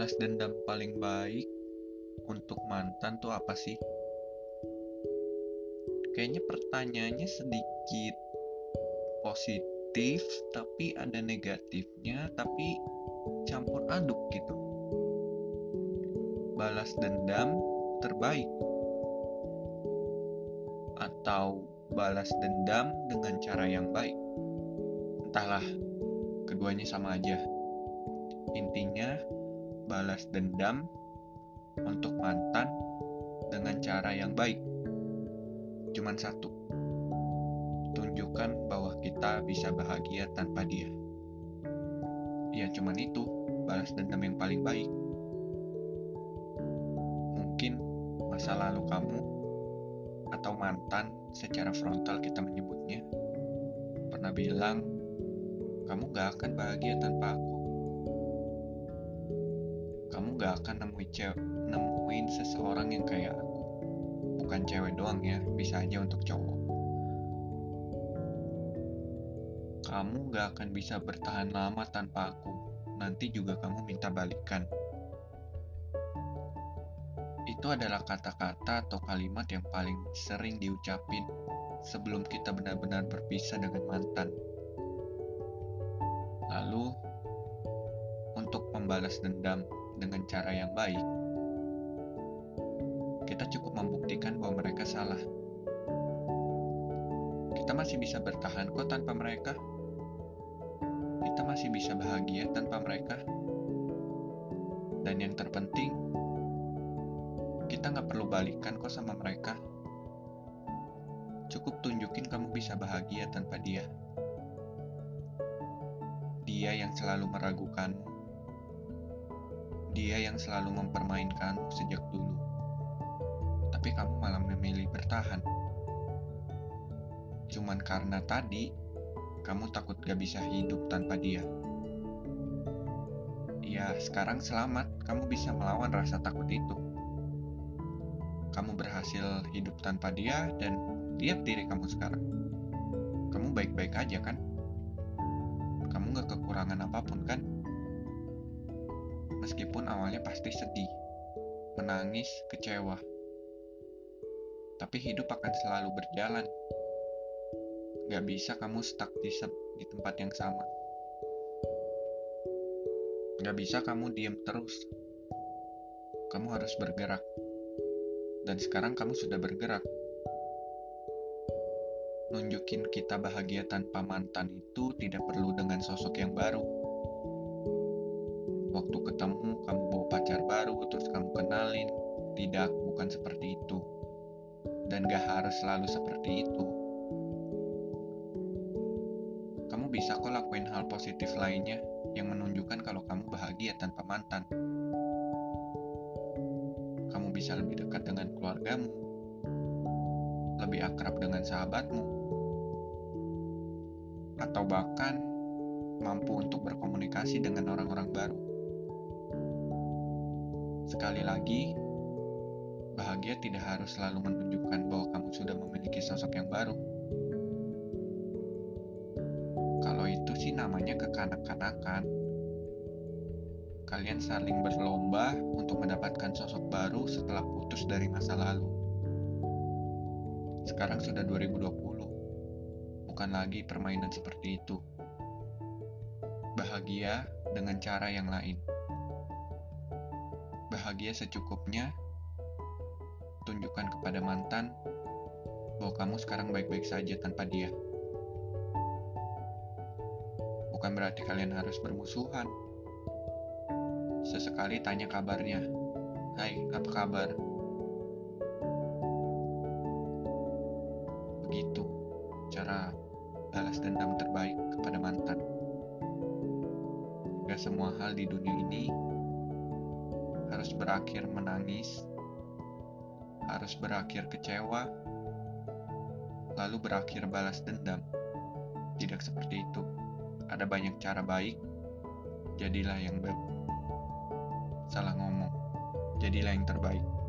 balas dendam paling baik untuk mantan tuh apa sih? Kayaknya pertanyaannya sedikit positif, tapi ada negatifnya, tapi campur aduk gitu. Balas dendam terbaik atau balas dendam dengan cara yang baik. Entahlah, keduanya sama aja. Intinya, balas dendam untuk mantan dengan cara yang baik. Cuman satu, tunjukkan bahwa kita bisa bahagia tanpa dia. Ya cuman itu, balas dendam yang paling baik. Mungkin masa lalu kamu atau mantan secara frontal kita menyebutnya pernah bilang kamu gak akan bahagia tanpa aku gak akan nemuin cewek nemuin seseorang yang kayak aku. Bukan cewek doang ya bisa aja untuk cowok. Kamu gak akan bisa bertahan lama tanpa aku. Nanti juga kamu minta balikan. Itu adalah kata-kata atau kalimat yang paling sering diucapin sebelum kita benar-benar berpisah dengan mantan. Lalu, untuk membalas dendam dengan cara yang baik, kita cukup membuktikan bahwa mereka salah. Kita masih bisa bertahan kok tanpa mereka. Kita masih bisa bahagia tanpa mereka. Dan yang terpenting, kita nggak perlu balikan kok sama mereka. Cukup tunjukin kamu bisa bahagia tanpa dia. Dia yang selalu meragukanmu, dia yang selalu mempermainkanmu sejak dulu. Tapi kamu malah memilih bertahan. Cuman karena tadi, kamu takut gak bisa hidup tanpa dia. Ya, sekarang selamat, kamu bisa melawan rasa takut itu. Kamu berhasil hidup tanpa dia dan lihat diri kamu sekarang. Kamu baik-baik aja kan? Kamu gak kekurangan apa pun kan? Meskipun awalnya pasti sedih, menangis, kecewa. Tapi hidup akan selalu berjalan. Gak bisa kamu stuck di, di tempat yang sama. Gak bisa kamu diem terus. Kamu harus bergerak. Dan sekarang kamu sudah bergerak. Nunjukin kita bahagia tanpa mantan itu tidak perlu dengan sosok yang baru waktu ketemu kamu bawa pacar baru terus kamu kenalin. Tidak bukan seperti itu. Dan gak harus selalu seperti itu. Kamu bisa kok lakuin hal positif lainnya yang menunjukkan kalau kamu bahagia tanpa mantan. Kamu bisa lebih dekat dengan keluargamu. Lebih akrab dengan sahabatmu. Atau bahkan mampu untuk berkomunikasi dengan orang-orang baru. Sekali lagi, bahagia tidak harus selalu menunjukkan bahwa kamu sudah memiliki sosok yang baru. Kalau itu sih namanya kekanak-kanakan. Kalian saling berlomba untuk mendapatkan sosok baru setelah putus dari masa lalu. Sekarang sudah 2020, bukan lagi permainan seperti itu. Bahagia dengan cara yang lain bahagia secukupnya, tunjukkan kepada mantan bahwa kamu sekarang baik-baik saja tanpa dia. Bukan berarti kalian harus bermusuhan. Sesekali tanya kabarnya. Hai, apa kabar? Begitu cara balas dendam terbaik kepada mantan. Gak semua hal di dunia ini harus berakhir menangis, harus berakhir kecewa, lalu berakhir balas dendam. Tidak seperti itu. Ada banyak cara baik, jadilah yang baik. Salah ngomong, jadilah yang terbaik.